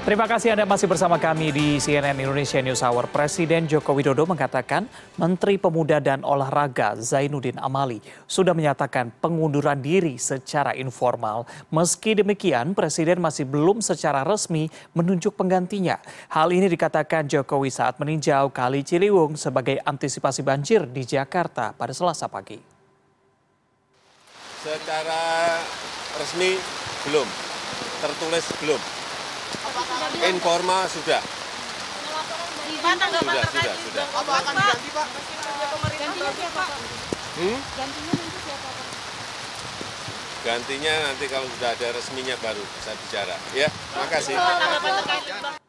Terima kasih Anda masih bersama kami di CNN Indonesia News Hour. Presiden Joko Widodo mengatakan Menteri Pemuda dan Olahraga Zainuddin Amali sudah menyatakan pengunduran diri secara informal. Meski demikian, Presiden masih belum secara resmi menunjuk penggantinya. Hal ini dikatakan Jokowi saat meninjau Kali Ciliwung sebagai antisipasi banjir di Jakarta pada Selasa pagi. Secara resmi belum, tertulis belum. Informal sudah. Pak, tanggapan Sudah, terkait sudah, sudah. Apa akan diganti, Pak? Gantinya siapa? Hmm? Gantinya nanti siapa, Pak? Gantinya nanti kalau sudah ada resminya baru bisa bicara. Ya, makasih. Tanggapan terkait